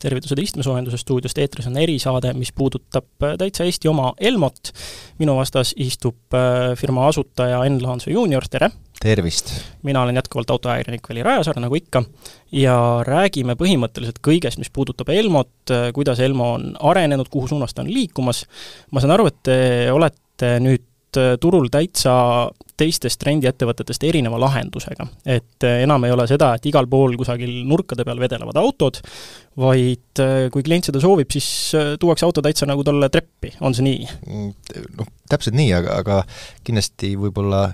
tervitused istmesoojenduse stuudiost, eetris on erisaade, mis puudutab äh, täitsa Eesti oma Elmot. minu vastas istub äh, firma asutaja Enn Laanso juunior, tere! tervist! mina olen jätkuvalt autoajakirjanik Veli Rajasaar, nagu ikka, ja räägime põhimõtteliselt kõigest, mis puudutab Elmot, äh, kuidas Elmo on arenenud, kuhu suunas ta on liikumas. ma saan aru, et te olete nüüd turul täitsa teistest rendiettevõtetest erineva lahendusega. et äh, enam ei ole seda, et igal pool kusagil nurkade peal vedelevad autod, vaid äh, kui klient seda soovib, siis äh, tuuakse auto täitsa nagu talle treppi, on see nii? Mm, noh, täpselt nii, aga, aga kindlasti võib-olla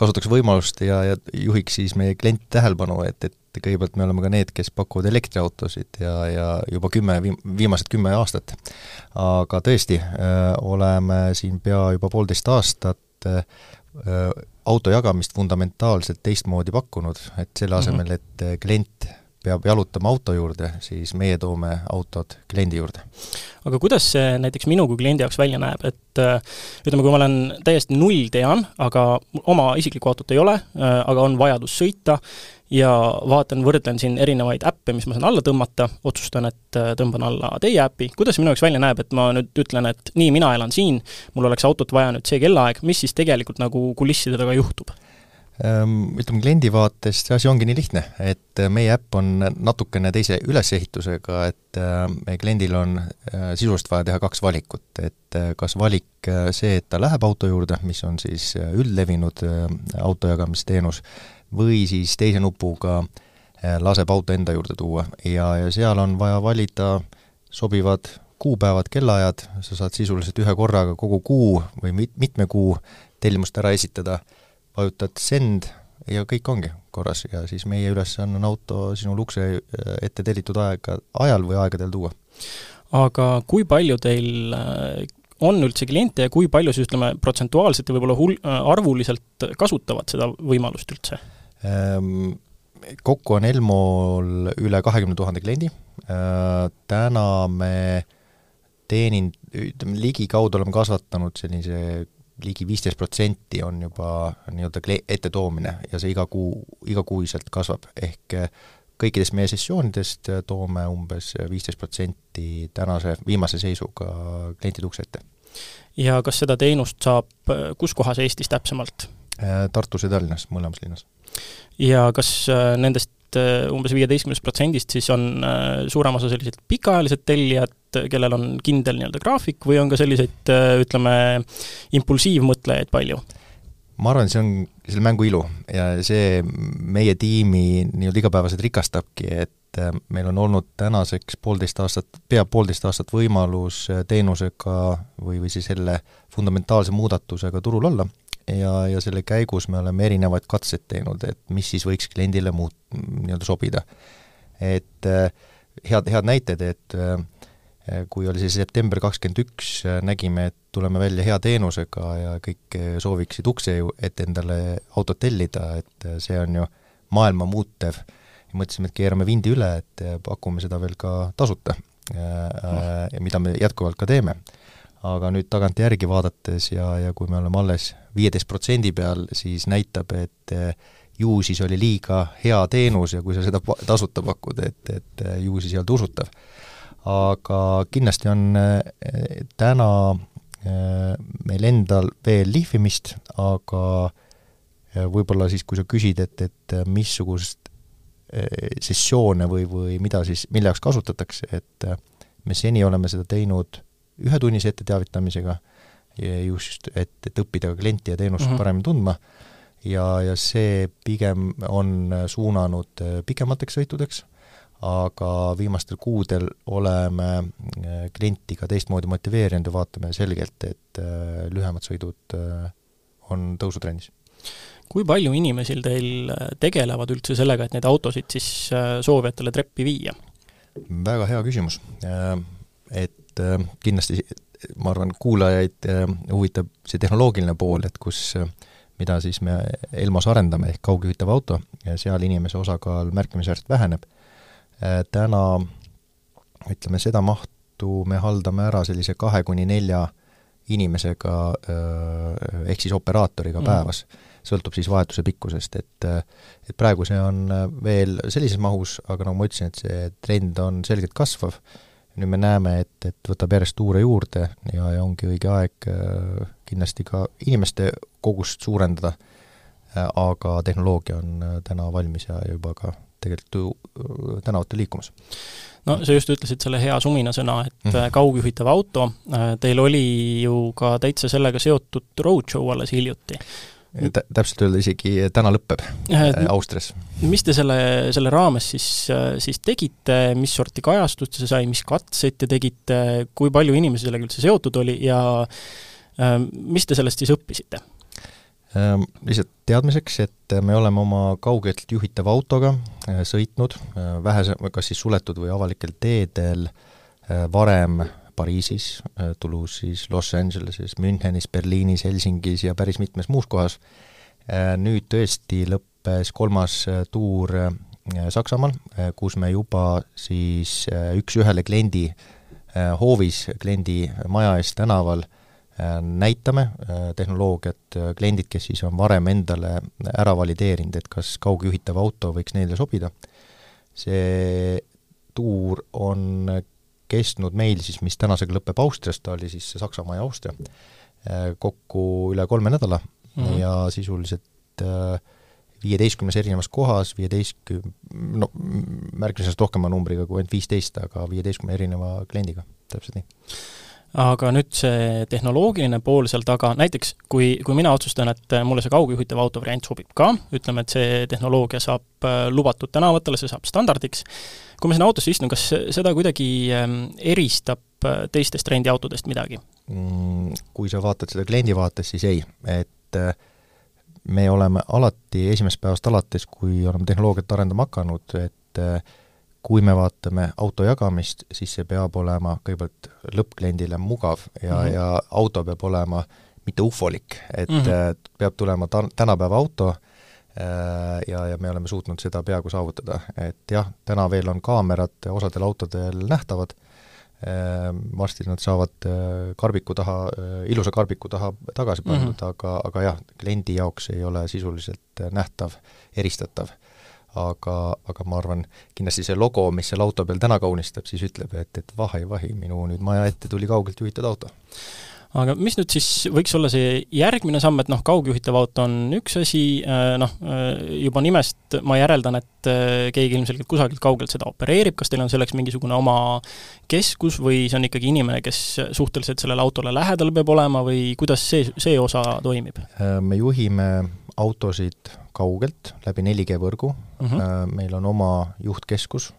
kasutaks võimalust ja, ja juhiks siis meie klienti tähelepanu, et, et kõigepealt me oleme ka need, kes pakuvad elektriautosid ja, ja juba kümme, viimased kümme aastat. aga tõesti, oleme siin pea juba poolteist aastat auto jagamist fundamentaalselt teistmoodi pakkunud, et selle mhm. asemel, et klient peab jalutama auto juurde, siis meie toome autod kliendi juurde. aga kuidas see näiteks minu kui kliendi jaoks välja näeb, et ütleme, kui ma olen täiesti null tean, aga oma isiklikku autot ei ole, aga on vajadus sõita, ja vaatan, võrdlen siin erinevaid äppe, mis ma saan alla tõmmata, otsustan, et äh, tõmban alla teie äpi, kuidas minu jaoks välja näeb, et ma nüüd ütlen, et nii, mina elan siin, mul oleks autot vaja nüüd see kellaaeg, mis siis tegelikult nagu kulisside taga juhtub? Ehm, ütleme, kliendi vaatest see asi ongi nii lihtne, et äh, meie äpp on natukene teise ülesehitusega, et äh, meie kliendil on sisuliselt vaja teha kaks valikut, et kas valik see, et ta läheb auto juurde, mis on siis üldlevinud autojagamisteenus, või siis teise nupuga laseb auto enda juurde tuua. Ja, ja seal on vaja valida sobivad kuupäevad, kellaajad, sa saad sisuliselt ühe korraga kogu kuu või mit-, mitme kuu tellimust ära esitada, vajutad send ja kõik ongi korras ja siis meie ülesanne on auto sinul ukse eh, ette tellitud aega, ajal või aegadel tuua. aga kui palju teil eh, on üldse kliente ja kui palju siis ütleme, protsentuaalselt ja võib-olla hul-, arvuliselt kasutavad seda võimalust üldse? Ehm, kokku on Elmol üle kahekümne tuhande kliendi, täna me teenin-, ütleme ligikaudu oleme kasvatanud sellise ligi viisteist protsenti on juba nii-öelda ettetoomine ja see iga kuu, igakuiselt kasvab, ehk eh, kõikidest meie sessioonidest toome umbes viisteist protsenti tänase viimase seisuga klientide ukse ette. ja kas seda teenust saab eh, kus kohas Eestis täpsemalt? Tartus ja Tallinnas, mõlemas linnas ja kas äh, nendest äh, umbes viieteistkümnest protsendist siis on äh, suurem osa sellised pikaajalised tellijad, kellel on kindel nii-öelda graafik, või on ka selliseid ütleme, impulsiivmõtlejaid palju? ma arvan, see on selle mängu ilu ja see meie tiimi nii-öelda igapäevaselt rikastabki, et meil on olnud tänaseks poolteist aastat, pea poolteist aastat võimalus teenusega või, või siis selle fundamentaalse muudatusega turul olla ja, ja selle käigus me oleme erinevaid katseid teinud, et mis siis võiks kliendile muut-, nii-öelda sobida. et äh, head, head näited, et äh, kui oli see september kakskümmend üks, nägime, et tuleme välja hea teenusega ja kõik sooviksid ukse ette endale autot tellida, et see on ju maailma muutev, ja mõtlesime, et keerame vindi üle, et pakume seda veel ka tasuta, mida me jätkuvalt ka teeme aga nüüd tagantjärgi vaadates ja, ja kui me oleme alles viieteist protsendi peal, siis näitab, et eh, ju siis oli liiga hea teenus ja kui sa seda tasuta pakud, et, et eh, ju siis ei olnud usutav. aga kindlasti on eh, täna meil endal veel lihvimist, aga võib-olla siis, kui sa küsid, et, et missugust sessioone või, või mida siis, mille jaoks kasutatakse, et me seni oleme seda teinud ühetunnise etteteavitamisega, just et, et õppida klienti ja teenust mm -hmm. paremini tundma, ja, ja see pigem on suunanud pikemateks sõitudeks, aga viimastel kuudel oleme äh, klienti ka teistmoodi motiveerinud ja vaatame selgelt, et äh, lühemad sõidud äh, on tõusutrendis. kui palju inimesi teil tegelevad üldse sellega, et neid autosid siis soovijatele treppi viia? väga hea küsimus. Et et äh, kindlasti ma arvan, kuulajaid äh, huvitab see tehnoloogiline pool, et kus, äh, mida siis me Elmos arendame, ehk kaugjuhitav auto, ja seal inimese osakaal märkimisväärselt väheneb. Täna ütleme, seda mahtu me haldame ära sellise kahe kuni nelja inimesega ehk siis operaatoriga mm. päevas. sõltub siis vahetuse pikkusest, et et praegu see on veel sellises mahus, aga nagu ma ütlesin, et see trend on selgelt kasvav, nüüd me näeme, et, et võtab järjest tuure juurde ja, ja ongi õige aeg kindlasti ka inimeste kogust suurendada, aga tehnoloogia on täna valmis ja juba ka tegelikult tänavatel liikumas no sa just ütlesid selle hea suminasõna, et mm -hmm. kaugjuhitav auto, äh, teil oli ju ka täitsa sellega seotud roadshow alles hiljuti. Tä-, täpselt öelda isegi täna lõpeb äh, Austrias. mis te selle, selle raames siis, siis tegite, mis sorti kajastust see sai, mis katseid te tegite, kui palju inimesi sellega üldse seotud oli ja mis te sellest siis õppisite? Ehm, lihtsalt teadmiseks, et me oleme oma kaugelt juhitava autoga eh, sõitnud eh, vähese, kas siis suletud või avalikel teedel eh, varem Pariisis, Toulouse'is, Los Angeleses, Münchenis, Berliinis, Helsingis ja päris mitmes muus kohas. Nüüd tõesti lõppes kolmas tuur Saksamaal, kus me juba siis üks-ühele kliendi hoovis, kliendi maja ees tänaval äh, Äh, näitame äh, tehnoloogiat, äh, kliendid, kes siis on varem endale ära valideerinud, et kas kaugjuhitav auto võiks neile sobida, see tuur on kestnud meil siis, mis tänasega lõpeb Austrias, ta oli siis Saksamaa ja Austria, kokku üle kolme nädala. Mm -hmm. ja sisuliselt viieteistkümnes erinevas kohas, viieteistküm-, no märkimisest rohkema numbriga kui ainult viisteist, aga viieteistkümne erineva kliendiga, täpselt nii aga nüüd see tehnoloogiline pool seal taga, näiteks kui, kui mina otsustan, et mulle see kaugjuhitav auto variant sobib ka, ütleme, et see tehnoloogia saab äh, lubatud tänavatele, see saab standardiks, kui ma sinna autosse istun, kas seda kuidagi ähm, eristab äh, teistest rendiautodest midagi mm,? Kui sa vaatad seda kliendi vaates, siis ei, et äh, me oleme alati esimesest päevast alates, kui oleme tehnoloogiat arendama hakanud, et kui me vaatame auto jagamist, siis see peab olema kõigepealt lõppkliendile mugav ja mm, -hmm. ja auto peab olema mitte ufolik, et mm -hmm. peab tulema ta-, tänapäeva auto äh, ja, ja me oleme suutnud seda peaaegu saavutada, et jah, täna veel on kaamerad osadel autodel nähtavad, äh, varsti nad saavad karbiku taha, ilusa karbiku taha tagasi pandud mm, -hmm. aga, aga jah, kliendi jaoks ei ole sisuliselt nähtav, eristatav aga, aga ma arvan, kindlasti see logo, mis seal auto peal täna kaunistab, siis ütleb, et, et vahi-vahi, minu nüüd maja ette tuli kaugelt juhitud auto aga mis nüüd siis võiks olla see järgmine samm, et noh, kaugjuhitav auto on üks asi, äh, noh, äh, juba nimest ma järeldan, et äh, keegi ilmselgelt kusagilt kaugelt seda opereerib, kas teil on selleks mingisugune oma keskus või see on ikkagi inimene, kes suhteliselt sellele autole lähedal peab olema või kuidas see, see osa toimib? me juhime autosid kaugelt läbi 4G võrgu mm, -hmm. meil on oma juhtkeskus,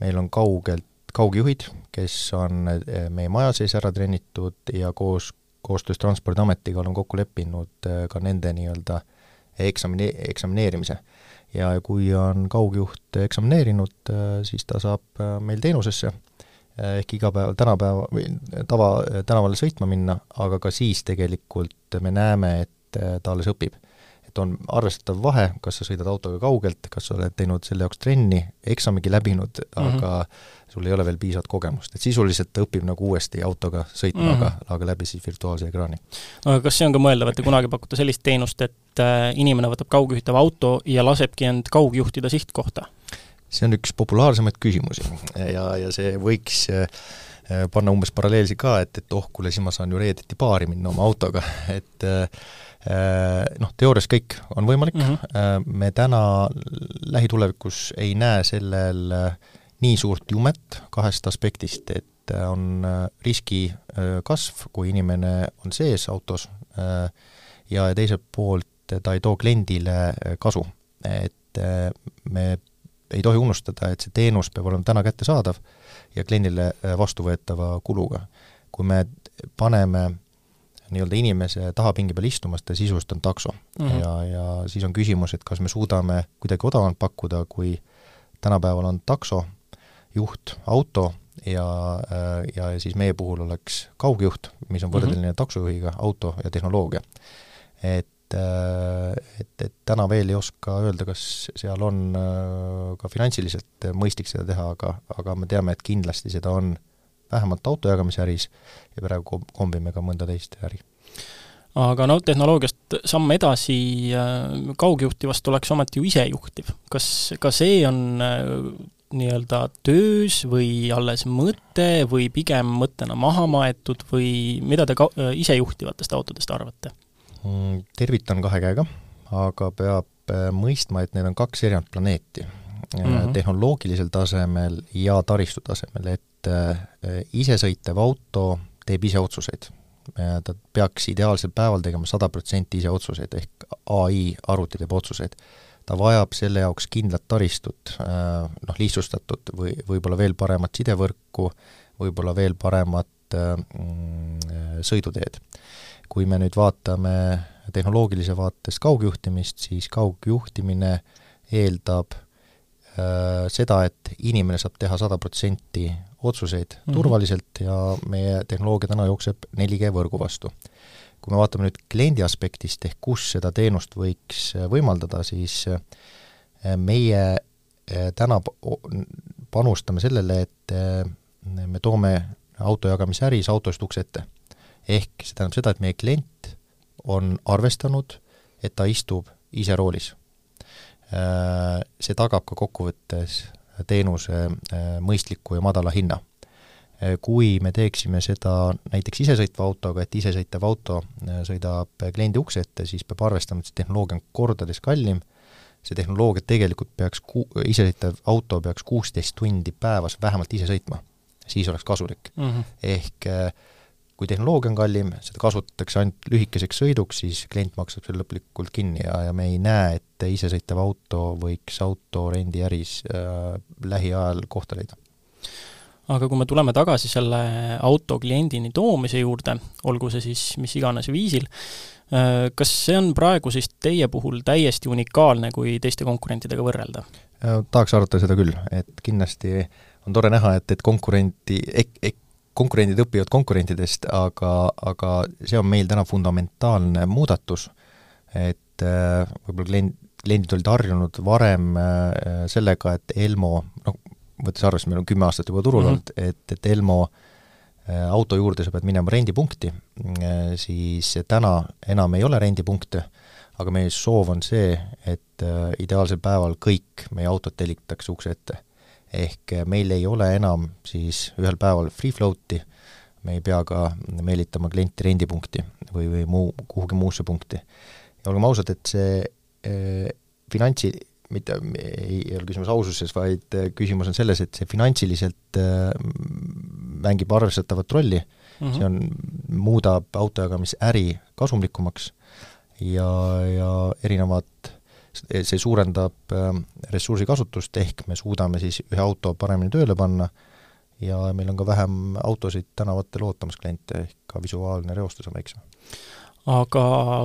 meil on kaugelt kaugjuhid, kes on äh, meie maja sees ära treenitud ja koos, koostöös Transpordiametiga olen kokku leppinud äh, ka nende nii-öelda eksamine-, eksamineerimise. ja kui on kaugjuht eksamineerinud, siis ta saab meil teenusesse, ehk iga päev, tänapäeva või tava, tänavale sõitma minna, aga ka siis tegelikult me näeme, et ta alles õpib et on arvestatav vahe, kas sa sõidad autoga kaugelt, kas sa oled teinud selle jaoks trenni, eksamigi läbinud mm, -hmm. aga sul ei ole veel piisavat kogemust, et sisuliselt ta õpib nagu uuesti autoga sõitma mm, -hmm. aga, aga läbi siis virtuaalse ekraani. no aga kas see on ka mõeldav, et te kunagi pakute sellist teenust, et äh, inimene võtab kaugjuhitava auto ja lasebki end kaugjuhtida sihtkohta? see on üks populaarsemaid küsimusi ja, ja see võiks äh, panna umbes paralleelsi ka, et, et oh, kuule, siis ma saan ju reedeti baari minna oma autoga, et Äh, noh, teoorias kõik on võimalik mm, -hmm. me täna lähitulevikus ei näe sellel äh, nii suurt jumet kahest aspektist, et on riski kasv, kui inimene on sees autos ja teiselt poolt ta ei too kliendile kasu. et me ei tohi unustada, et see teenus peab olema täna kättesaadav ja kliendile vastuvõetava kuluga. kui me paneme nii-öelda inimese tahapingi peal istumas, ta sisuliselt on takso mm. -hmm. ja, ja siis on küsimus, et kas me suudame kuidagi odavamalt pakkuda, kui tänapäeval on takso, juht, auto ja, ja siis meie puhul oleks kaugjuht, mis on mhm. võrdeline mm -hmm. taksojuhiga, auto ja tehnoloogia. et et, et täna veel ei oska öelda, kas seal on ka finantsiliselt mõistlik seda teha, aga, aga me teame, et kindlasti seda on vähemalt auto jagamise äris ja praegu kombime ka mõnda teist äri. aga no tehnoloogiast samm edasi, kaugjuhtivast oleks ometi ju isejuhtiv. kas ka see on nii-öelda töös või alles mõte või pigem mõttena maha maetud või mida te ka-, isejuhtivatest autodest arvate? Mm, tervitan kahe käega, aga peab äh, mõistma, et need on kaks erinevat planeeti mm -hmm. tehnoloogilisel tasemel ja taristu tasemel, et äh, isesõitev auto teeb ise otsuseid. ta peaks ideaalsel päeval tegema sada protsenti ise otsuseid, ehk ai arvuti teeb otsuseid ta vajab selle jaoks kindlat taristut, äh, noh, lihtsustatud või võib-olla veel paremat sidevõrku, võib-olla veel paremat mm, sõiduteed. kui me nüüd vaatame tehnoloogilise vaatest kaugjuhtimist, siis kaugjuhtimine eeldab äh, seda, et inimene saab teha sada protsenti otsuseid mm -hmm. turvaliselt ja meie tehnoloogia täna jookseb 4G võrgu vastu kui me vaatame nüüd kliendi aspektist, ehk kus seda teenust võiks äh, võimaldada, siis äh, meie äh, täna panustame sellele, et me toome autojagamisäris autost ukse ette. ehk see tähendab seda, et meie klient on arvestanud, et ta istub ise roolis. See tagab ka kokkuvõttes teenuse mõistliku ja madala hinna Äh, kui me teeksime seda näiteks isesõitva autoga, et isesõitev auto äh, sõidab kliendi ukse ette, siis peab arvestama, et see tehnoloogia on kordades kallim, see tehnoloogia tegelikult peaks ku-, isesõitev auto peaks kuusteist tundi päevas vähemalt ise sõitma. siis oleks kasulik mm. -hmm. ehk äh, kui tehnoloogia on kallim, seda kasutatakse ainult lühikeseks sõiduks, siis klient maksab selle lõplikult kinni ja, ja me ei näe, et isesõitev auto võiks autorendiäris äh, lähiajal kohta leida aga kui me tuleme tagasi selle auto kliendini toomise juurde, olgu see siis mis iganes viisil, äh, kas see on praegu siis teie puhul täiesti unikaalne, kui teiste konkurentidega võrrelda? Äh, tahaks arvata seda küll, et kindlasti on tore näha, et, et konkurenti ek,, ek, konkurendid õpivad konkurentidest, aga, aga see on meil täna fundamentaalne muudatus, et äh, võib-olla klient, kliendid olid harjunud varem sellega, et Elmo, noh, võttes arvesse, meil on kümme aastat juba turul mhm. olnud mm, -hmm. et, et Elmo äh, auto juurde sa pead minema rendipunkti, äh, siis täna enam ei ole rendipunkte, aga meie soov on see, et äh, ideaalsel päeval kõik meie autod tellitakse ukse ette. Ehk meil ei ole enam siis ühel päeval free float'i, me ei pea ka meelitama klienti rendipunkti või, või muu, kuhugi muusse punkti. ja olgem ausad, et see eh, finantsi, mitte, ei ole küsimus aususes, vaid äh, küsimus on selles, et see finantsiliselt äh, mängib arvestatavat rolli mm, -hmm. see on, muudab autojagamisäri kasumlikumaks ja, ja erinevad, see suurendab äh, ressursikasutust, ehk me suudame siis ühe auto paremini tööle panna ja meil on ka vähem autosid tänavatel ootamas kliente, ehk ka visuaalne reostus on väiksem aga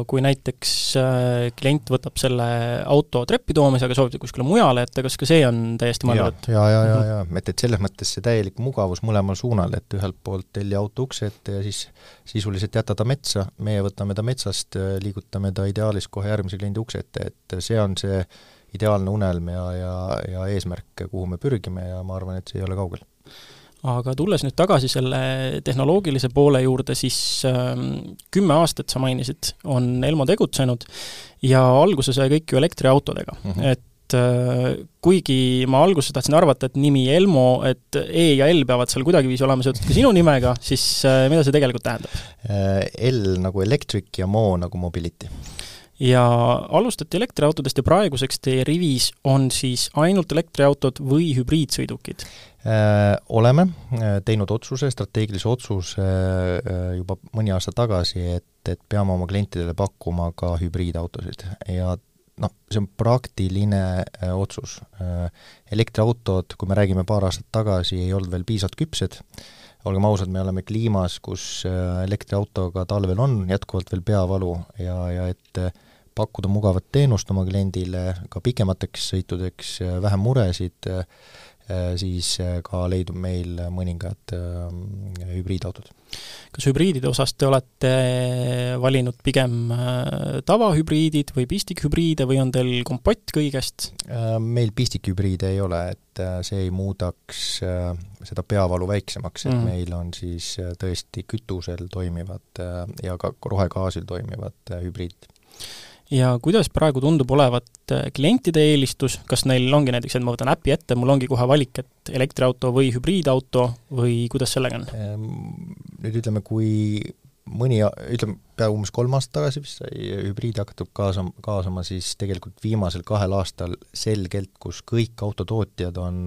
kui näiteks äh, klient võtab selle auto treppi toomise, aga soovib kuskile mujale jätta, kas ka see on täiesti mõeldud? ja, ja, ja, ja, ja, et, et selles mõttes see täielik mugavus mõlemal suunal, et ühelt poolt telli auto ukse ette ja siis sisuliselt jätta ta metsa, meie võtame ta metsast, liigutame ta ideaalis kohe järgmise kliendi ukse ette, et see on see ideaalne unelm ja, ja, ja eesmärk, kuhu me pürgime ja ma arvan, et see ei ole kaugel aga tulles nüüd tagasi selle tehnoloogilise poole juurde, siis äh, kümme aastat, sa mainisid, on Elmo tegutsenud ja alguse sai kõik ju elektriautodega mm, -hmm. et äh, kuigi ma alguses tahtsin arvata, et nimi Elmo, et E ja L peavad seal kuidagiviisi olema seotud ka sinu nimega, siis äh, mida see tegelikult tähendab? Äh, L nagu electric ja Mo nagu mobility ja alustati elektriautodest ja praeguseks teie rivis on siis ainult elektriautod või hübriidsõidukid? Äh, oleme äh, teinud otsuse, strateegilise otsuse äh, juba mõni aasta tagasi, et, et peame oma klientidele pakkuma ka hübriidautosid ja noh, see on praktiline otsus. elektriautod, kui me räägime paar aastat tagasi, ei olnud veel piisavalt küpsed, olgem ausad, me oleme kliimas, kus elektriautoga talvel on jätkuvalt veel peavalu ja, ja et pakkuda mugavat teenust oma kliendile ka pikemateks sõitudeks, vähem muresid, siis ka leidub meil mõningad hübriidautod. kas hübriidide osas te olete valinud pigem tavahübriidid või pistikhübriide või on teil kompott kõigest? Meil pistikhübriide ei ole, et see ei muudaks seda peavalu väiksemaks, et mm. meil on siis tõesti kütusel toimivad ja ka rohegaasil toimivad hübriidid ja kuidas praegu tundub olevat äh, klientide eelistus, kas neil ongi näiteks, et ma võtan äpi ette, mul ongi kohe valik, et elektriauto või hübriidauto või kuidas sellega on? Ehm, nüüd ütleme, kui mõni, ütleme, peaaegu umbes kolm aastat tagasi vist sai hübriidi hakatud kaasa, kaasama, siis tegelikult viimasel kahel aastal selgelt, kus kõik autotootjad on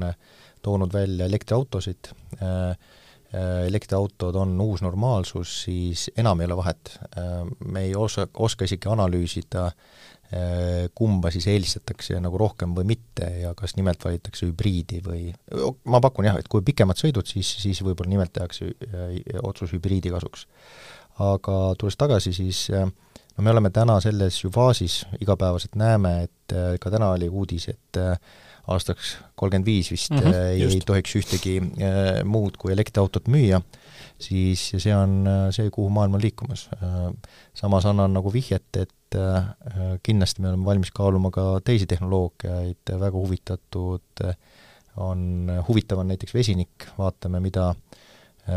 toonud välja elektriautosid Äh, elektriautod on uus normaalsus, siis enam ei ole vahet. Äh, me ei oska, oska isegi analüüsida, äh, kumba siis eelistatakse nagu rohkem või mitte ja kas nimelt valitakse hübriidi või ma pakun jah, et kui pikemad sõidud, siis, siis võib-olla nimelt tehakse otsus hübriidi kasuks. aga tulles tagasi, siis no me oleme täna selles ju faasis, igapäevaselt näeme, et ka täna oli uudis, et aastaks kolmkümmend viis vist mm -hmm, ei, ei tohiks ühtegi äh, muud kui elektriautot müüa, siis see on äh, see, kuhu maailm on liikumas. Samas annan nagu vihjet, et kindlasti me oleme valmis kaaluma ka teisi tehnoloogiaid, väga huvitatud on, huvitav on näiteks vesinik, vaatame, mida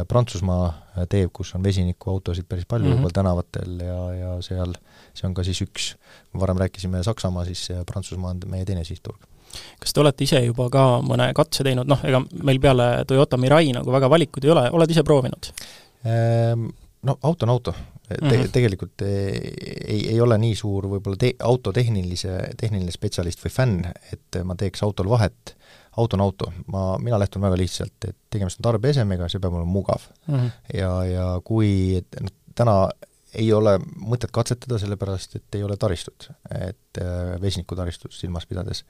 Prantsusmaa teeb, kus on vesinikuautosid päris palju mm -hmm. juba tänavatel ja, ja seal see on ka siis üks, varem rääkisime Saksamaa, siis Prantsusmaa on meie teine sihtturg kas te olete ise juba ka mõne katse teinud, noh, ega meil peale Toyota Mirai nagu väga valikuid ei ole, oled ise proovinud? Ehm, no auto on auto Te, mm -hmm. tegelikult ei, ei ole nii suur võib-olla te-, auto tehnilise, tehniline spetsialist või fänn, et ma teeks autol vahet, auto on auto, ma, mina lähtun väga lihtsalt, et tegemist on tarbeesemega, see peab olema mugav mm. -hmm. ja, ja kui noh, täna ei ole mõtet katsetada, sellepärast et ei ole taristut, et äh, vesinikutaristut silmas pidades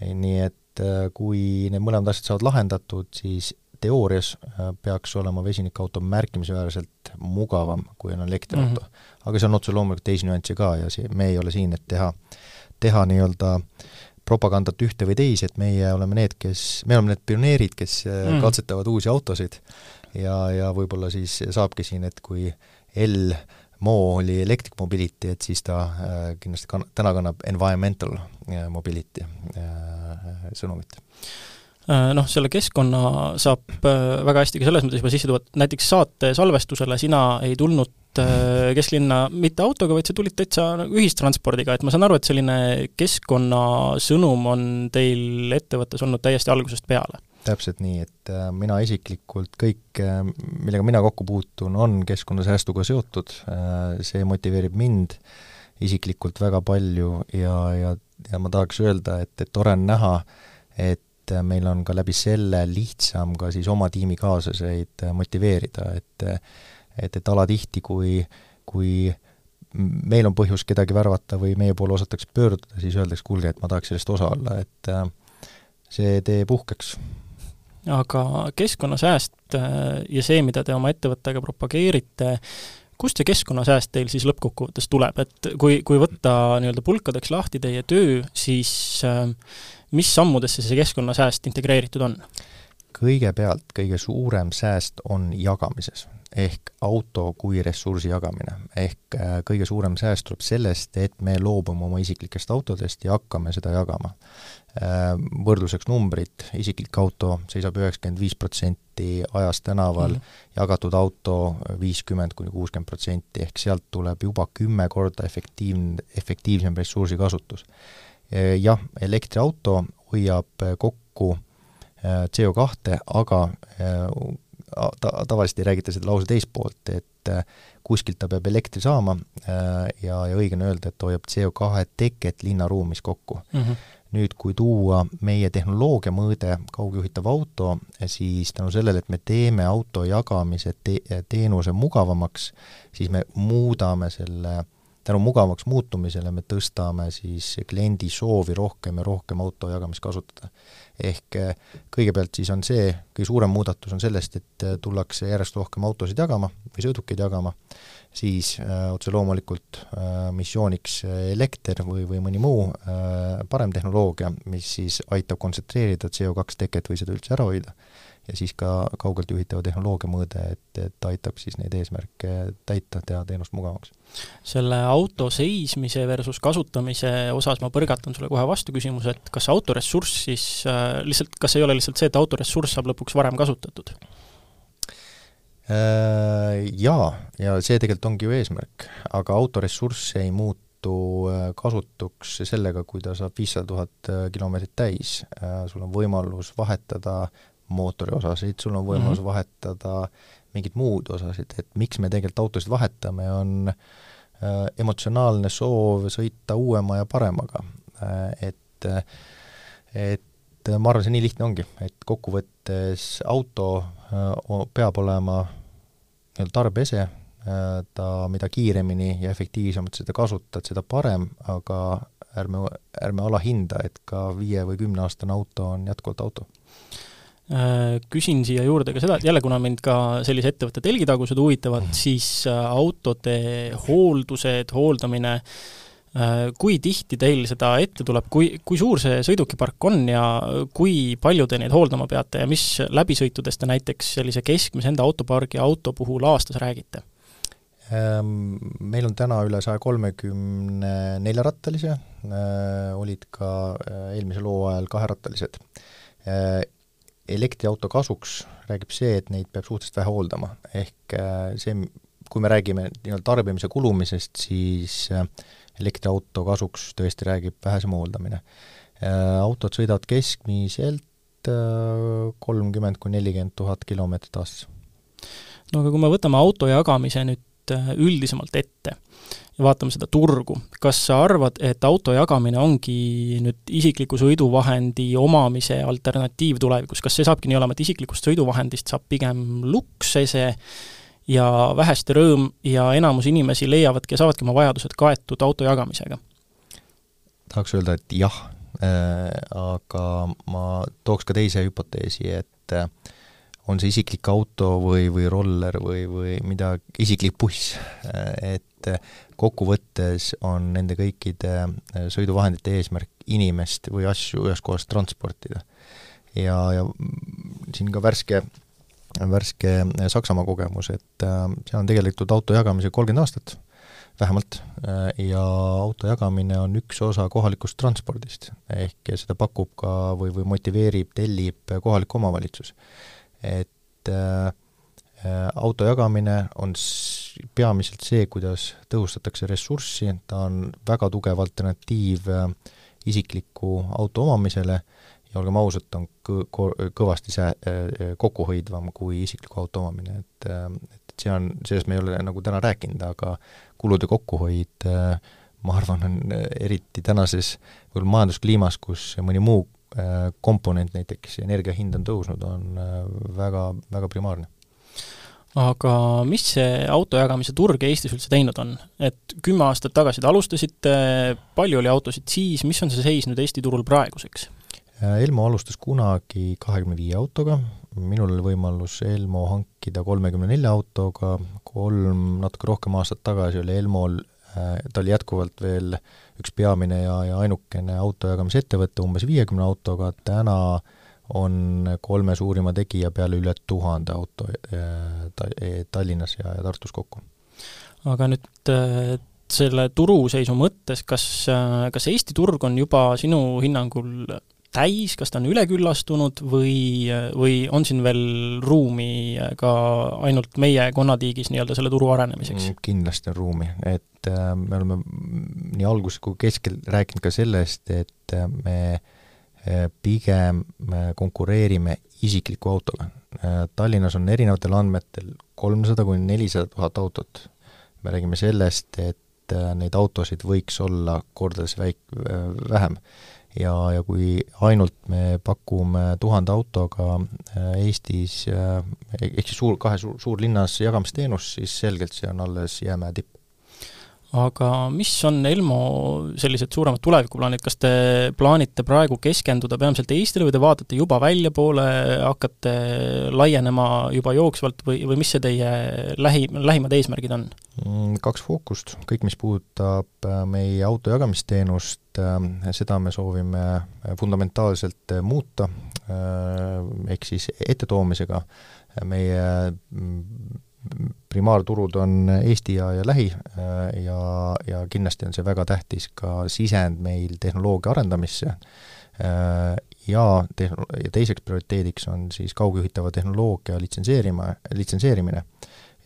nii et äh, kui need mõlemad asjad saavad lahendatud, siis teoorias äh, peaks olema vesinikauto märkimisväärselt mugavam, kui on elektriauto mm. -hmm. aga seal on otse loomulikult teisi nüansse ka ja see, me ei ole siin, et teha, teha nii-öelda propagandat ühte või teise, et meie oleme need, kes, me oleme need pioneerid, kes mm. katsetavad uusi autosid ja, ja võib-olla siis saabki siin, et kui L Mo oli electric mobility, et siis ta äh, kindlasti kann-, täna kannab environmental äh, mobility äh, sõnumit äh, noh, selle keskkonna saab äh, väga hästi ka selles mõttes juba sisse tuua, et näiteks saate salvestusele sina ei tulnud kesklinna mitte autoga, vaid sa tulid täitsa nagu ühistranspordiga, et ma saan aru, et selline keskkonnasõnum on teil ettevõttes olnud täiesti algusest peale? Täpselt nii, et äh, mina isiklikult kõik, äh, millega mina kokku puutun, on keskkonnasäästuga seotud, äh, see motiveerib mind isiklikult väga palju ja, ja, ja ma tahaks öelda, et, et tore on näha, et meil on ka läbi selle lihtsam ka siis oma tiimikaaslaseid motiveerida, et et, et alatihti, kui, kui meil on põhjus kedagi värvata või meie poole osatakse pöörduda, siis öeldakse, kuulge, et ma tahaks sellest osa olla, et see teeb uhkeks aga keskkonnasääst äh, ja see, mida te oma ettevõttega propageerite, kust see keskkonnasääst teil siis lõppkokkuvõttes tuleb, et kui, kui võtta nii-öelda pulkadeks lahti teie töö, siis äh, mis sammudesse see keskkonnasääst integreeritud on? kõigepealt kõige suurem sääst on jagamises ehk auto kui ressursi jagamine. ehk äh, kõige suurem sääst tuleb sellest, et me loobume oma isiklikest autodest ja hakkame seda jagama. Äh, võrdluseks numbrid, isiklik auto seisab üheksakümmend viis protsenti ajast tänaval mm, -hmm. jagatud auto viiskümmend kuni kuuskümmend protsenti, ehk sealt tuleb juba kümme korda efektiivne, efektiivsem ressursikasutus. Äh, jah, elektriauto hoiab kokku CO2, aga ta-, tavaliselt ei räägita seda lause teist poolt, et äh, kuskilt ta peab elektri saama äh, ja, ja õige on öelda, et hoiab CO2 teket linnaruumis kokku mm. -hmm. Nüüd, kui tuua meie tehnoloogia mõõde, kaugjuhitav auto, siis tänu sellele, et me teeme auto jagamise te-, teenuse mugavamaks, siis me muudame selle tänu mugavaks muutumisele me tõstame siis kliendi soovi rohkem ja rohkem auto jagamist kasutada. Ehk kõigepealt siis on see, kõige suurem muudatus on sellest, et tullakse järjest rohkem autosid jagama või sõidukeid jagama, siis äh, otse loomulikult missiooniks elekter või, või mõni muu parem tehnoloogia, mis siis aitab kontsentreerida CO2 teket või seda üldse ära hoida ja siis ka kaugelt juhitava tehnoloogia mõõde, et, et aitab siis neid eesmärke täita, teha teenust mugavamaks. selle auto seismise versus kasutamise osas ma põrgatan sulle kohe vastu küsimuse, et kas autoressurss siis äh, lihtsalt, kas ei ole lihtsalt see, et autoressurss saab lõpuks varem kasutatud? Äh, jaa, ja see tegelikult ongi ju eesmärk, aga autoressurss ei muutu äh, kasutuks sellega, kui ta saab viissada tuhat äh, kilomeetrit täis. sul on võimalus vahetada mootori osasid, sul on võimalus mm -hmm. vahetada mingeid muud osasid, et miks me tegelikult autosid vahetame, on äh, emotsionaalne soov sõita uuema ja paremaga äh,. Et, et ma arvan, see nii lihtne ongi, et kokkuvõttes auto äh, peab olema nii-öelda tarbeese äh,, ta, mida kiiremini ja efektiivsemalt seda kasutad, seda parem, aga ärme, ärme alahinda, et ka viie või kümneaastane auto on jätkuvalt auto küsin siia juurde ka seda, et jälle, kuna mind ka sellise ettevõtte telgitagused huvitavad, mhm. siis äh, autode hooldused, hooldamine, äh, kui tihti teil seda ette tuleb, kui, kui suur see sõidukipark on ja kui palju te neid hooldama peate ja mis läbisõitudest te näiteks sellise keskmise enda autopargi auto puhul aastas räägite? Ähm, meil on täna üle saja kolmekümne neljarattalise, olid ka eelmisel hooajal kaherattalised elektriauto kasuks räägib see, et neid peab suhteliselt vähe hooldama, ehk äh, see, kui me räägime nii-öelda tarbimise kulumisest, siis äh, elektriauto kasuks tõesti räägib vähesem hooldamine. Äh, autod sõidavad keskmiselt kolmkümmend kuni nelikümmend tuhat kilomeetrit aastas. no aga kui me võtame auto jagamise nüüd üldisemalt ette, ja vaatame seda turgu, kas sa arvad, et auto jagamine ongi nüüd isikliku sõiduvahendi omamise alternatiiv tulevikus, kas see saabki nii olema, et isiklikust sõiduvahendist saab pigem luksese ja väheste rõõm ja enamus inimesi leiavadki ja saavadki oma vajadused kaetud auto jagamisega? tahaks öelda, et jah äh,, aga ma tooks ka teise hüpoteesi, et äh, on see isiklik auto või, või roller või, või midagi, isiklik buss, et kokkuvõttes on nende kõikide äh, sõiduvahendite eesmärk inimest või asju ühest kohast transportida. ja, ja siin ka värske, värske äh, Saksamaa kogemus, et äh, seal on tegelikult auto jagamisega kolmkümmend aastat vähemalt, ja auto jagamine on üks osa kohalikust transpordist, ehk seda pakub ka või, või motiveerib, tellib kohalik omavalitsus. Et äh, auto jagamine on peamiselt see, kuidas tõhustatakse ressurssi, ta on väga tugev alternatiiv äh, isikliku auto omamisele. Ja olgem ausad, ta on kõ-, kõvasti sää-, äh, kokkuhoidvam kui isikliku auto omamine, et äh, et see on, sellest me ei ole nagu täna rääkinud, aga kulude kokkuhoid ma arvan, on eriti tänases võib-olla majanduskliimas, kus mõni muu komponent, näiteks energia hind on tõusnud, on väga, väga primaarne aga mis see autojagamise turg Eestis üldse teinud on? et kümme aastat tagasi te alustasite, palju oli autosid siis, mis on see seis nüüd Eesti turul praeguseks? Äh, Elmo alustas kunagi kahekümne viie autoga, minul oli võimalus Elmo hankida kolmekümne nelja autoga, kolm, natuke rohkem aastat tagasi oli Elmol, äh, ta oli jätkuvalt veel üks peamine ja, ja ainukene autojagamisettevõte umbes viiekümne autoga, täna on kolme suurima tegija peale üle tuhande auto äh, ta-, e, Tallinnas ja, ja Tartus kokku. aga nüüd äh, selle turuseisu mõttes, kas, äh, kas Eesti turg on juba sinu hinnangul täis, kas ta on üleküllastunud või, või on siin veel ruumi ka ainult meie konnatiigis nii-öelda selle turu arenemiseks? Mm, kindlasti on ruumi, et me oleme nii alguses kui keskel rääkinud ka sellest, et me äh, pigem konkureerime isikliku autoga. Tallinnas on erinevatel andmetel kolmsada kuni nelisada tuhat autot. me räägime sellest, et neid autosid võiks olla kordades väik-, vähem. ja, ja kui ainult me pakume tuhande autoga Eestis ehk siis suur, kahe suur, suurlinnas jagamisteenust, siis selgelt see on alles jäämäe tipp aga mis on Elmo sellised suuremad tulevikuplaanid, kas te plaanite praegu keskenduda peamiselt Eestile või te vaatate juba väljapoole, hakkate laienema juba jooksvalt või, või mis see teie lähi, lähimad eesmärgid on? Mm, kaks fookust, kõik, mis puudutab äh, meie auto jagamisteenust, äh, seda me soovime fundamentaalselt muuta, äh, ehk siis ettetoomisega meie mm, primaarturud on Eesti ja, ja lähi äh, ja, ja kindlasti on see väga tähtis ka sisend meil tehnoloogia arendamisse. Äh, ja tehn-, ja teiseks prioriteediks on siis kaugjuhitava tehnoloogia litsenseerima, litsenseerimine,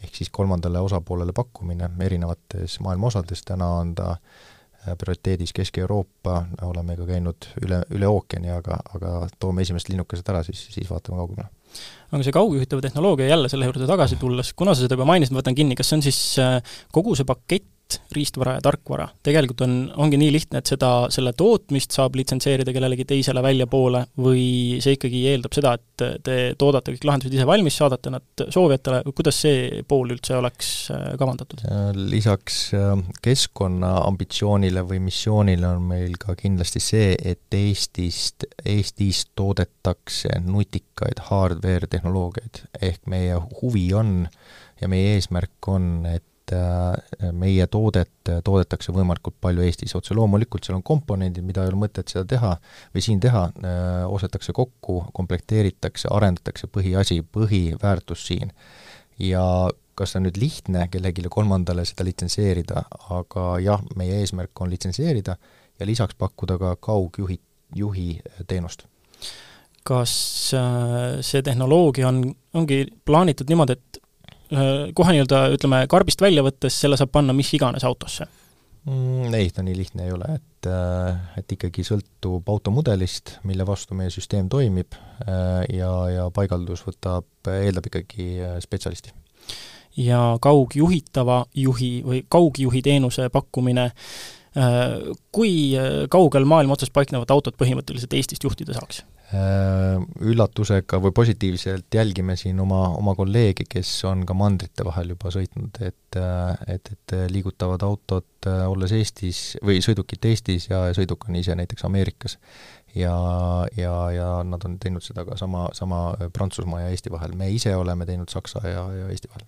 ehk siis kolmandale osapoolele pakkumine erinevates maailma osades, täna on ta äh, prioriteedis Kesk-Euroopa, oleme ka käinud üle, üle ookeani, aga, aga toome esimesed linnukesed ära, siis, siis vaatame kaugemale aga see kaugjuhitava tehnoloogia, jälle selle juurde tagasi tulles, kuna sa seda juba mainisid, ma võtan kinni, kas see on siis äh, kogu see pakett, riistvara ja tarkvara, tegelikult on, ongi nii lihtne, et seda, selle tootmist saab litsenseerida kellelegi teisele väljapoole või see ikkagi eeldab seda, et te toodate kõik lahendused ise valmis, saadate nad soovijatele, kuidas see pool üldse oleks äh, kavandatud? Lisaks äh, keskkonnaambitsioonile või missioonile on meil ka kindlasti see, et Eestist, Eestis toodetakse nutikaid hardware tehnoloogiaid, ehk meie huvi on ja meie eesmärk on, et meie toodet toodetakse võimalikult palju Eestis, otse loomulikult seal on komponendid, mida ei ole mõtet seda teha või siin teha, äh, ostetakse kokku, komplekteeritakse, arendatakse põhiasi, põhiväärtus siin. ja kas see on nüüd lihtne kellelegi kolmandale seda litsenseerida, aga jah, meie eesmärk on litsenseerida ja lisaks pakkuda ka kaugjuhi, juhi teenust kas äh, see tehnoloogia on, ongi plaanitud niimoodi, et Äh, kohe nii-öelda ütleme, karbist välja võttes selle saab panna mis iganes autosse mm,? Ei, ta nii lihtne ei ole, et, äh, et ikkagi sõltub automudelist, mille vastu meie süsteem toimib äh, ja, ja paigaldus võtab, eeldab ikkagi spetsialisti. ja kaugjuhitava juhi või kaugjuhi teenuse pakkumine, kui kaugel maailma otsas paiknevat autot põhimõtteliselt Eestist juhtida saaks? Äh, üllatusega või positiivselt jälgime siin oma, oma kolleegi, kes on ka mandrite vahel juba sõitnud, et et, et liigutavad autod, äh, olles Eestis, või sõidukid Eestis ja sõiduk on ise näiteks Ameerikas. ja, ja, ja nad on teinud seda ka sama, sama Prantsusmaa ja Eesti vahel, me ise oleme teinud Saksa ja, ja Eesti vahel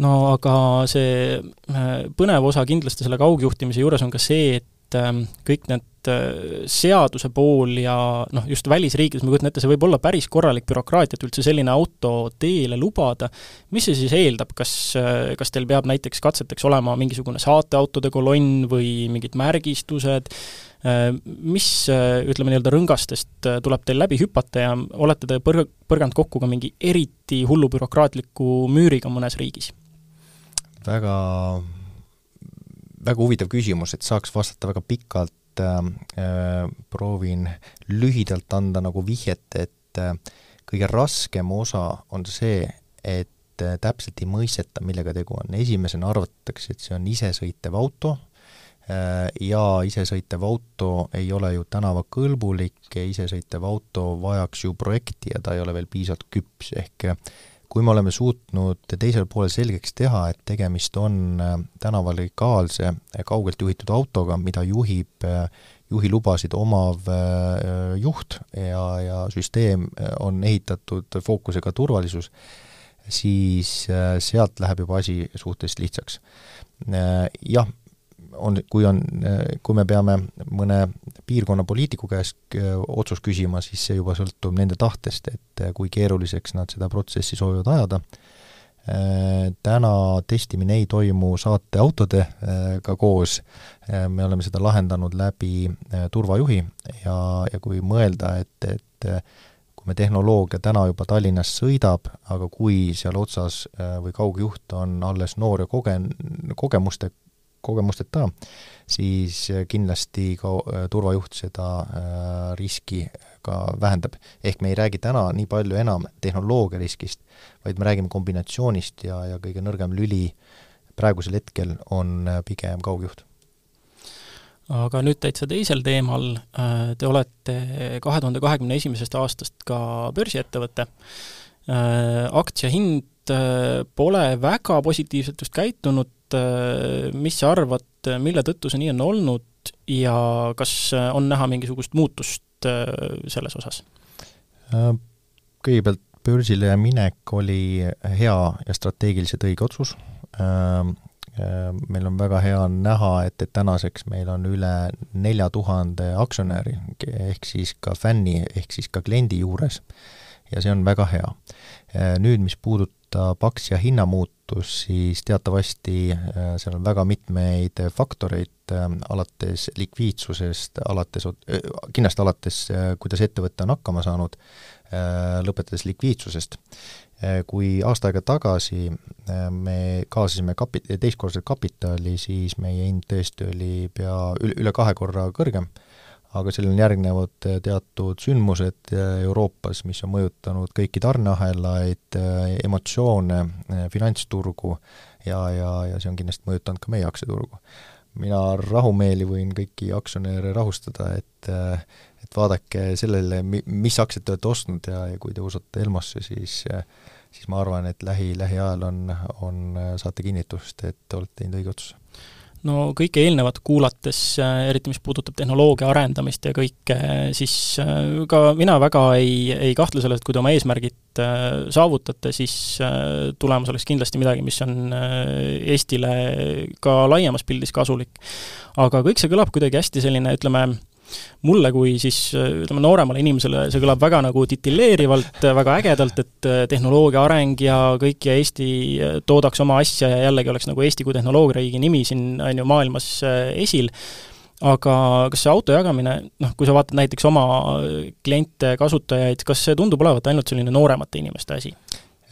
no aga see äh, põnev osa kindlasti selle kaugjuhtimise juures on ka see, et kõik need Äh, seaduse pool ja noh, just välisriikides, ma kujutan ette, see võib olla päris korralik bürokraatia, et üldse selline auto teele lubada. mis see siis eeldab, kas, äh, kas teil peab näiteks katseteks olema mingisugune saateautode kolonn või mingid märgistused, äh, mis ütleme nii-öelda rõngastest tuleb teil läbi hüpata ja olete te põrg-, põrganud kokku ka mingi eriti hullu bürokraatliku müüriga mõnes riigis? väga väga huvitav küsimus, et saaks vastata väga pikalt, et äh, proovin lühidalt anda nagu vihjet, et äh, kõige raskem osa on see, et äh, täpselt ei mõisteta, millega tegu on. esimesena arvatakse, et see on isesõitev auto äh, ja isesõitev auto ei ole ju tänavakõlbulik isesõitev auto vajaks ju projekti ja ta ei ole veel piisavalt küps, ehk kui me oleme suutnud teisel poolel selgeks teha, et tegemist on äh, tänaval legaalse äh, kaugelt juhitud autoga, mida juhib äh, juhilubasid omav juht ja, ja süsteem on ehitatud fookusega turvalisus, siis sealt läheb juba asi suhteliselt lihtsaks. Jah, on, kui on, kui me peame mõne piirkonna poliitiku käest äh, otsust küsima, siis see juba sõltub nende tahtest, et äh, kui keeruliseks nad seda protsessi soovivad ajada. Äh, täna testimine ei toimu saateautodega koos, me oleme seda lahendanud läbi turvajuhi ja, ja kui mõelda, et, et me tehnoloogia täna juba Tallinnas sõidab, aga kui seal otsas või kaugjuht on alles noor ja koge-, kogemuste kogemusteta, siis kindlasti ka äh, turvajuht seda äh, riski ka vähendab. ehk me ei räägi täna nii palju enam tehnoloogia riskist, vaid me räägime kombinatsioonist ja, ja kõige nõrgem lüli praegusel hetkel on äh, pigem kaugjuht. Aga nüüd täitsa teisel teemal, te olete kahe tuhande kahekümne esimesest aastast ka börsiettevõte, aktsia hind pole väga positiivselt just käitunud, mis sa arvad, mille tõttu see nii on olnud ja kas on näha mingisugust muutust selles osas? Kõigepealt börsile minek oli hea ja strateegiliselt õige otsus, meil on väga hea näha, et, et tänaseks meil on üle nelja tuhande aktsionäri, ehk siis ka fänni, ehk siis ka kliendi juures, ja see on väga hea. Nüüd, mis puudutab aktsia hinnamuutust, siis teatavasti äh, seal on väga mitmeid faktoreid, äh, alates likviidsusest, alates, äh, kindlasti alates, kuidas ettevõte on hakkama saanud, lõpetades likviidsusest. Kui aasta aega tagasi me kaasasime kapi-, teistkordset kapitali, siis meie hind tõesti oli pea üle, üle kahe korra kõrgem, aga sellele järgnevad äh, teatud sündmused Euroopas, mis on mõjutanud kõiki tarneahelaid, emotsioone, finantsturgu ja, ja, ja see on kindlasti mõjutanud ka meie aktsiaturgu. mina rahumeeli võin kõiki aktsionäre rahustada, et et vaadake sellele, mi-, mis aktsiat te olete ostnud ja, ja kui te usute Elmosse, siis siis ma arvan, et lähi, lähiajal on, on, saate kinnitust, et olete teinud õige otsuse no kõike eelnevat kuulates, eriti mis puudutab tehnoloogia arendamist ja kõike, siis äh, ka mina väga ei, ei kahtle selles, et kui te oma eesmärgid äh, saavutate, siis äh, tulemus oleks kindlasti midagi, mis on Eestile ka laiemas pildis kasulik. aga kõik see kõlab kuidagi hästi selline, ütleme, mulle kui siis ütleme, nooremale inimesele see kõlab väga nagu titilleerivalt, väga ägedalt, et äh, tehnoloogia areng ja kõik ja Eesti äh, toodaks oma asja ja jällegi oleks nagu Eesti kui tehnoloogiariigi nimi siin, on ju, maailmas äh, esil, aga kas see auto jagamine, noh, kui sa vaatad näiteks oma kliente, kasutajaid, kas see tundub olevat ainult selline nooremate inimeste asi?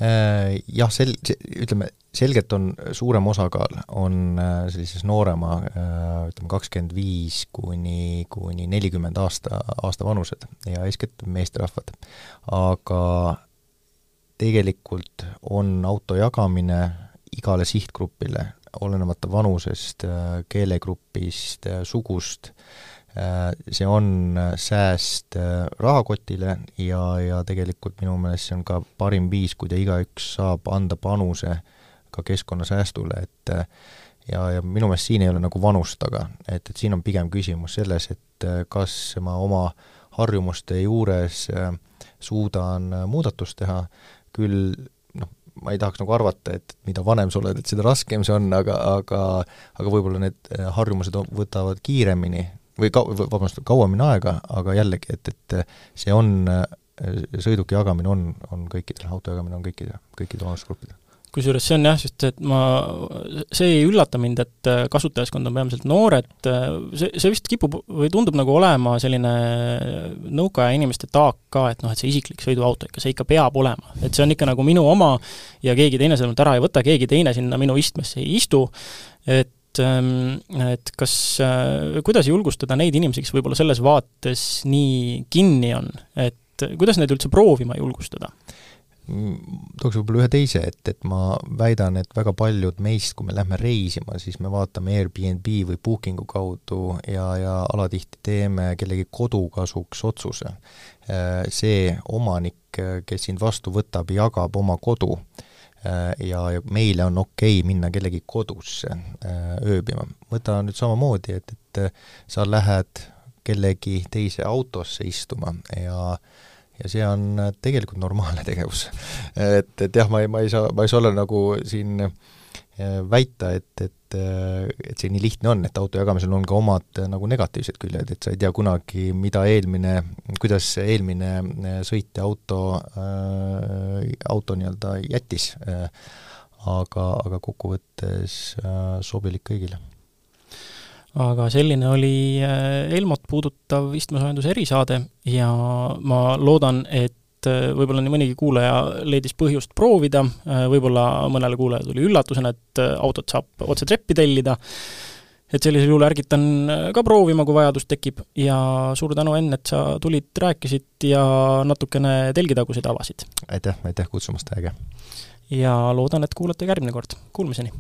Äh, jah, sel-, ütleme, selgelt on suurem osakaal, on äh, sellises noorema, äh, ütleme kakskümmend viis kuni, kuni nelikümmend aasta, aasta vanused ja eeskätt meesterahvad. aga tegelikult on auto jagamine igale sihtgrupile, olenemata vanusest, keelegrupist, sugust, Äh, see on äh, sääst äh, rahakotile ja, ja tegelikult minu meelest see on ka parim viis, kui igaüks saab anda panuse ka keskkonnasäästule, et ja, ja minu meelest siin ei ole nagu vanust taga, et, et siin on pigem küsimus selles, et kas ma oma harjumuste juures suudan muudatust teha, küll noh, ma ei tahaks nagu arvata, et mida vanem sa oled, et seda raskem see on, aga, aga aga võib-olla need harjumused võtavad kiiremini või ka-, vabandust, kauemini aega, aga jällegi, et, et see on, sõiduki jagamine on, on kõikidel, auto jagamine on kõikidel, kõikidel vanusegruppidel kusjuures see on jah, sest et ma, see ei üllata mind, et kasutajaskond on peamiselt noored, see, see vist kipub või tundub nagu olema selline nõukaaja inimeste taak ka, et noh, et see isiklik sõiduauto ikka, see ikka peab olema. et see on ikka nagu minu oma ja keegi teine seda ära ei võta, keegi teine sinna minu istmesse ei istu, et et, ähm, et kas, äh, kuidas julgustada neid inimesi, kes võib-olla selles vaates nii kinni on, et kuidas neid üldse proovima julgustada? tooks võib-olla ühe teise, et, et ma väidan, et väga paljud meist, kui me lähme reisima, siis me vaatame Airbnb või Bookingu kaudu ja, ja alatihti teeme kellegi kodu kasuks otsuse. Äh, see omanik, kes sind vastu võtab, jagab oma kodu ja, ja meile on okei okay minna kellegi kodusse äh, ööbima. võta nüüd samamoodi, et, et äh, sa lähed kellegi teise autosse istuma ja ja see on tegelikult normaalne tegevus. et, et jah, ma ei, ma ei saa, ma ei saa olla nagu siin väita, et, et et see nii lihtne on, et auto jagamisel on ka omad nagu negatiivsed küljed, et sa ei tea kunagi, mida eelmine, kuidas eelmine sõitja auto äh,, auto nii-öelda jättis äh,. aga, aga kokkuvõttes äh, sobilik kõigile aga selline oli äh, Elmot puudutav istmesoojenduse erisaade ja ma loodan, et et äh, võib-olla nii mõnigi kuulaja leidis põhjust proovida, äh, võib-olla mõnele kuulajale tuli üllatusena, et äh, autot saab otse treppi tellida, et sellisel juhul ärgitan ka proovima, kui vajadus tekib ja suur tänu, Enn, et sa tulid, rääkisid ja natukene telgitaguseid avasid. aitäh, aitäh kutsumast, äge! ja loodan, et kuulate ka järgmine kord, kuulmiseni!